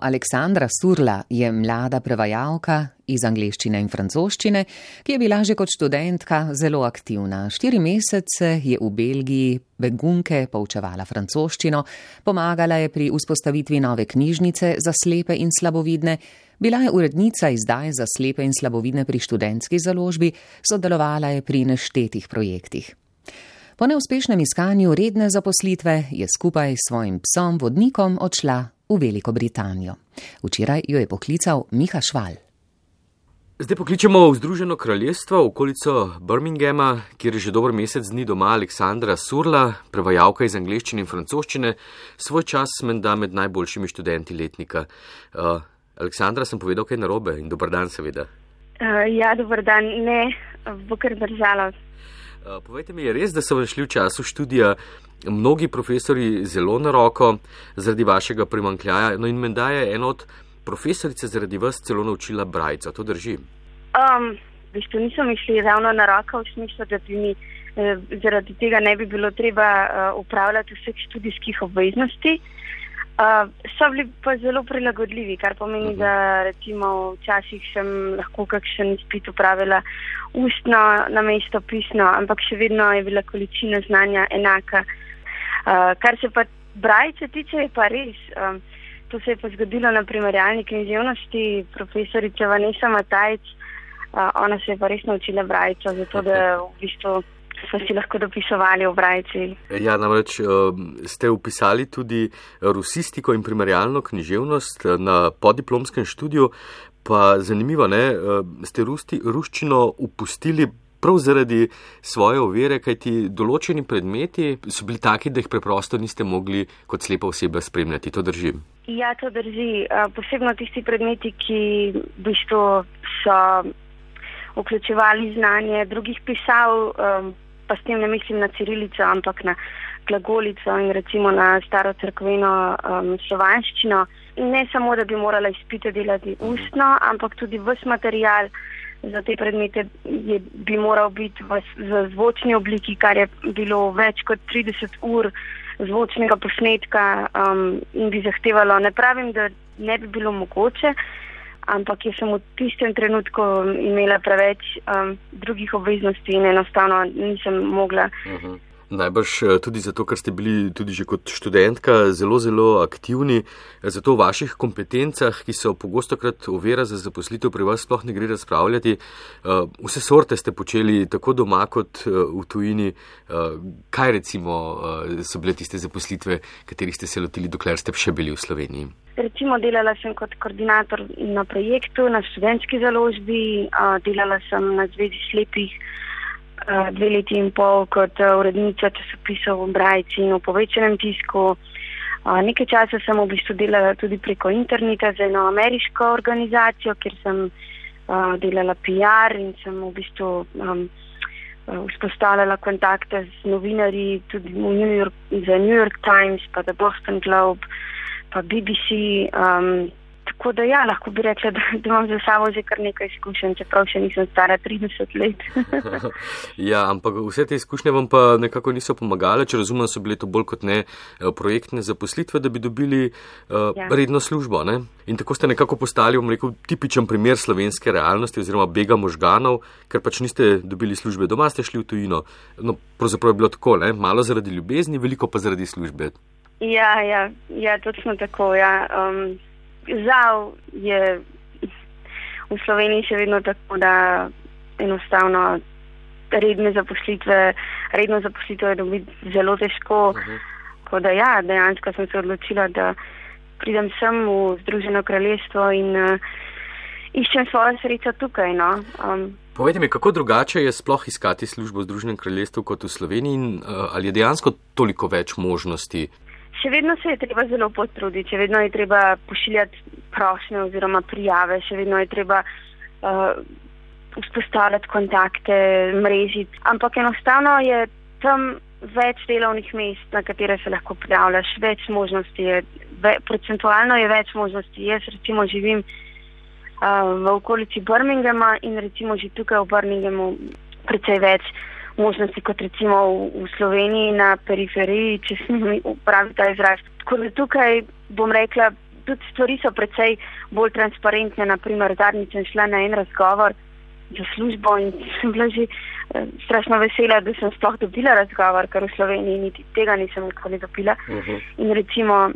Aleksandra Surla je mlada prevajalka iz angleščine in francoščine, ki je bila že kot študentka zelo aktivna. Štiri mesece je v Belgiji begunke poučevala francoščino, pomagala je pri vzpostavitvi nove knjižnice za slepe in slabovidne, bila je urednica izdaj za slepe in slabovidne pri študentski založbi, sodelovala je pri neštetih projektih. Po neuspešnem iskanju redne zaposlitve je skupaj s svojim psom vodnikom odšla v Veliko Britanijo. Včeraj jo je poklical Miha Šval. Zdaj pokličemo v Združeno kraljestvo, v okolico Birminghama, kjer je že dober mesec dni doma Aleksandra Surla, prevajalka iz angleščine in francoščine, svoj čas menda med najboljšimi študenti letnika. Uh, Aleksandra, sem povedal kaj narobe in dober dan, seveda. Uh, ja, dober dan, ne, bo kar držala. Uh, povejte mi, je res, da so vam šli v času študija mnogi profesori zelo na roko zaradi vašega primankljaja. No in menda je ena od profesorice zaradi vas celo naučila brajca. To drži? Um, v bistvu niso mi šli ravno na roko, v smislu, da bi mi eh, zaradi tega ne bi bilo treba uh, upravljati vseh študijskih obveznosti. Uh, so bili pa zelo prilagodljivi, kar pomeni, uh mhm. -huh. da recimo včasih sem lahko kakšen izpit upravila ustno na mesto pisno, ampak še vedno je bila količina znanja enaka. Uh, kar se pa brajce tiče, je pa res. Um, to se je pa zgodilo na primerjalni književnosti, profesorica Vanessa Matajc, uh, ona se je pa res naučila brajco, zato da v bistvu smo si lahko dopisovali v brajci. Ja, namreč ste upisali tudi rusistiko in primerjalno književnost na podiplomskem študiju, pa zanimivo, ne, ste rusti, ruščino upustili prav zaradi svoje ovire, kajti določeni predmeti so bili taki, da jih preprosto niste mogli kot slepa oseba spremljati. To drži. Ja, to drži. Posebno tisti predmeti, ki v bistvu so vključevali znanje drugih pisav, pa s tem ne mislim na cirilico, ampak na glagolico in recimo na staro crkveno um, slovanščino. Ne samo, da bi morala izpite delati ustno, ampak tudi vse material za te predmete je, bi moral biti v, v zvočni obliki, kar je bilo več kot 30 ur zvočnega posnetka um, in bi zahtevalo. Ne pravim, da ne bi bilo mogoče, ampak jaz sem v tistem trenutku imela preveč um, drugih obveznosti in enostavno nisem mogla. Uh mhm. -huh. Najbrž eh, tudi zato, ker ste bili tudi že kot študentka zelo, zelo aktivni, eh, zato o vaših kompetencah, ki so pogosto krat ovira za zaposlitev, pri vas sploh ne gre razpravljati. Eh, vse sorte ste počeli tako doma kot v tujini. Kaj recimo so bile tiste zaposlitve, katerih ste se lotili, dokler ste še bili v Sloveniji? Recimo delala sem kot koordinator na projektu, na študentski založbi, delala sem na Zvezi slepih. Eh, dve leti in pol kot eh, urednica časopisov v Brajci in v povečanem tisku. Eh, nekaj časa sem v bistvu delala tudi preko interneta za eno ameriško organizacijo, kjer sem delala PR in sem v bistvu vzpostavljala kontakte z novinarji tudi New York, za New York Times, pa The Boston Globe, pa BBC. Um, Tako da ja, lahko bi rekla, da, da imam za sabo že kar nekaj izkušenj, čeprav še nisem stara 30 let. ja, ampak vse te izkušnje vam pa nekako niso pomagale, če razumem, so bile to bolj kot ne eh, projektne zaposlitve, da bi dobili uh, ja. redno službo. Ne? In tako ste nekako postali, bom rekel, tipičen primer slovenske realnosti oziroma bega možganov, ker pač niste dobili službe doma, ste šli v tujino. No, pravzaprav je bilo tako, ne? malo zaradi ljubezni, veliko pa zaradi službe. Ja, ja, ja točno tako. Ja. Um, žal je v Sloveniji še vedno tako, da enostavno redne zaposlitve, redno zaposlitev je dobiti zelo težko. Uh -huh. Tako da ja, dejansko sem se odločila, da pridem sem v Združeno kraljestvo in uh, iščem svoje srečo tukaj. No. Um, Povejte mi, kako drugače je sploh iskati službo v Združenem kraljestvu kot v Sloveniji in uh, ali je dejansko toliko več možnosti Še vedno se je treba zelo potruditi, še vedno je treba pošiljati prošnje oziroma prijave, še vedno je treba uh, vzpostavljati kontakte, mrežiti. Ampak enostavno je tam več delovnih mest, na katere se lahko prijavljaš, več možnosti je, ve, procentualno je več možnosti. Jaz recimo živim uh, v okolici Birminghama in recimo že tukaj v Birminghamu precej več možnosti kot recimo v, v Sloveniji na periferiji, če smem upraviti ta izraz. Tako da tukaj bom rekla, tudi stvari so precej bolj transparentne. Naprimer, zadnjič sem šla na en razgovor za službo in sem bila že eh, strašno vesela, da sem sploh dobila razgovor, ker v Sloveniji niti tega nisem nikoli dobila. Uh mhm. -huh. In recimo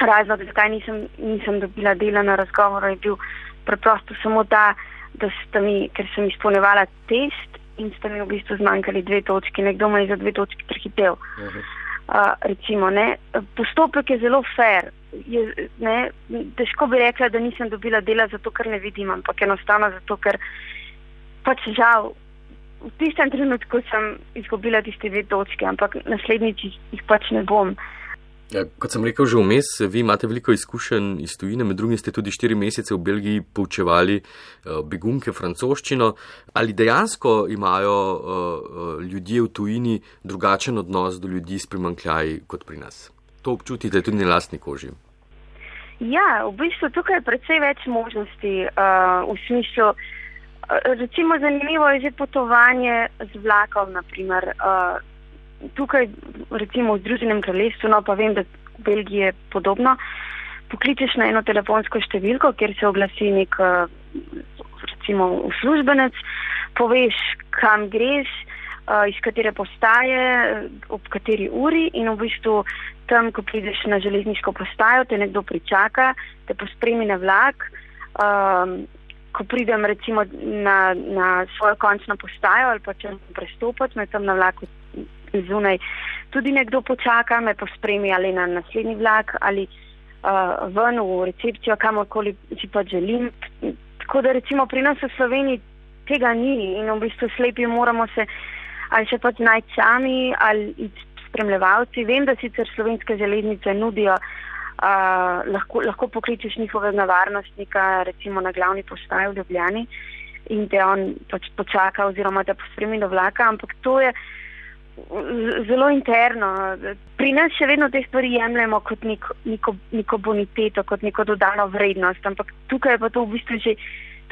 razlog, zakaj nisem, nisem dobila dela na razgovoru, je bil preprosto samo ta, da sta mi, ker sem izpolnevala test in sta mi v bistvu zmanjkali dve točki, nekdo me je za dve točki prehitev. Uh -huh. uh, recimo, ne, postopek je zelo fair. Je, ne, težko bi rekla, da nisem dobila dela zato, ker ne vidim, ampak enostavno zato, ker pač žal. V tistem trenutku sem izgubila tiste dve točke, ampak naslednjič jih pač ne bom. Ja, kot sem rekel že vmes, vi imate veliko izkušenj iz tujine, med drugim ste tudi štiri mesece v Belgiji poučevali uh, begunke francoščino. Ali dejansko imajo uh, ljudje v tujini drugačen odnos do ljudi s primankljaji kot pri nas? To občutite tudi na lastni koži? Ja, v bistvu tukaj je precej več možnosti uh, v smislu. Recimo zanimivo je že potovanje z vlakom, naprimer. Uh, tukaj, recimo v Združenem kraljestvu, no pa vem, da v Belgiji je podobno, pokličeš na eno telefonsko številko, kjer se oglasi nek, eh, recimo, uslužbenec, poveš, kam greš, eh, iz katere postaje, ob kateri uri in v bistvu tam, ko prideš na železniško postajo, te nekdo pričaka, te pospremi na vlak. Um, ko pridem recimo na, na svojo končno postajo ali pa če prestopati, me tam na vlaku zunaj tudi nekdo počaka, me pospremi ali na naslednji vlak ali uh, ven v recepcijo, kamorkoli si pa želim. Tako da recimo pri nas v Sloveniji tega ni in v bistvu slepi moramo se ali še pač najti sami ali spremljevalci. Vem, da sicer slovenske železnice nudijo, uh, lahko, lahko pokličeš njihovega varnostnika recimo na glavni postaji v Ljubljani in te on pač počaka oziroma te pospremi do vlaka, ampak to je zelo interno. Pri nas še vedno te stvari jemljemo kot neko, neko, neko boniteto, kot neko dodano vrednost, ampak tukaj je pa to v bistvu že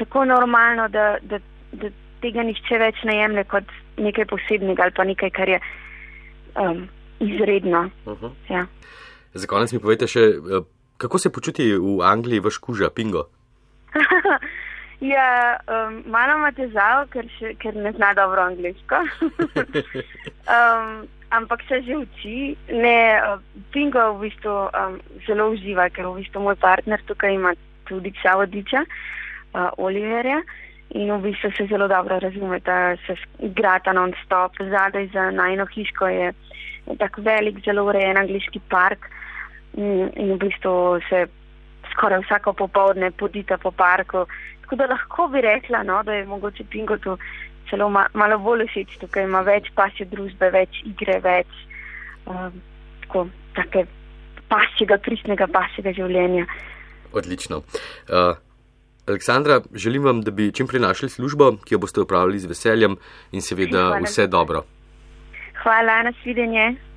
tako normalno, da, da, da tega nihče več ne jemlje kot nekaj posebnega ali pa nekaj, kar je um, izredno. Uh -huh. ja. Za konec mi povete še, eh, kako se počuti v Angliji vaš kuža, pingo? Ja, um, malo ima težav, ker, še, ker ne zna dobro angliško. um, ampak se že uči. Ne, uh, Pingo v bistvu um, zelo uživa, ker v bistvu moj partner tukaj ima tudi psa vodiča, uh, Oliverja. In v bistvu se zelo dobro razume, da se igrata non-stop. Zadaj za najno hiško je, tako velik, zelo urejen angliški park. In, in v bistvu se skoraj vsako popovdne podita po parku. Tako da lahko bi rekla, no, da je mogoče Pingo tu celo ma, malo bolj všeč, tukaj ima več pasje družbe, več igre, več um, tako, take pasjega, pristnega pasjega življenja. Odlično. Uh, Aleksandra, želim vam, da bi čim prej našli službo, ki jo boste upravljali z veseljem in seveda Hvala vse dobro. Hvala, nasvidenje.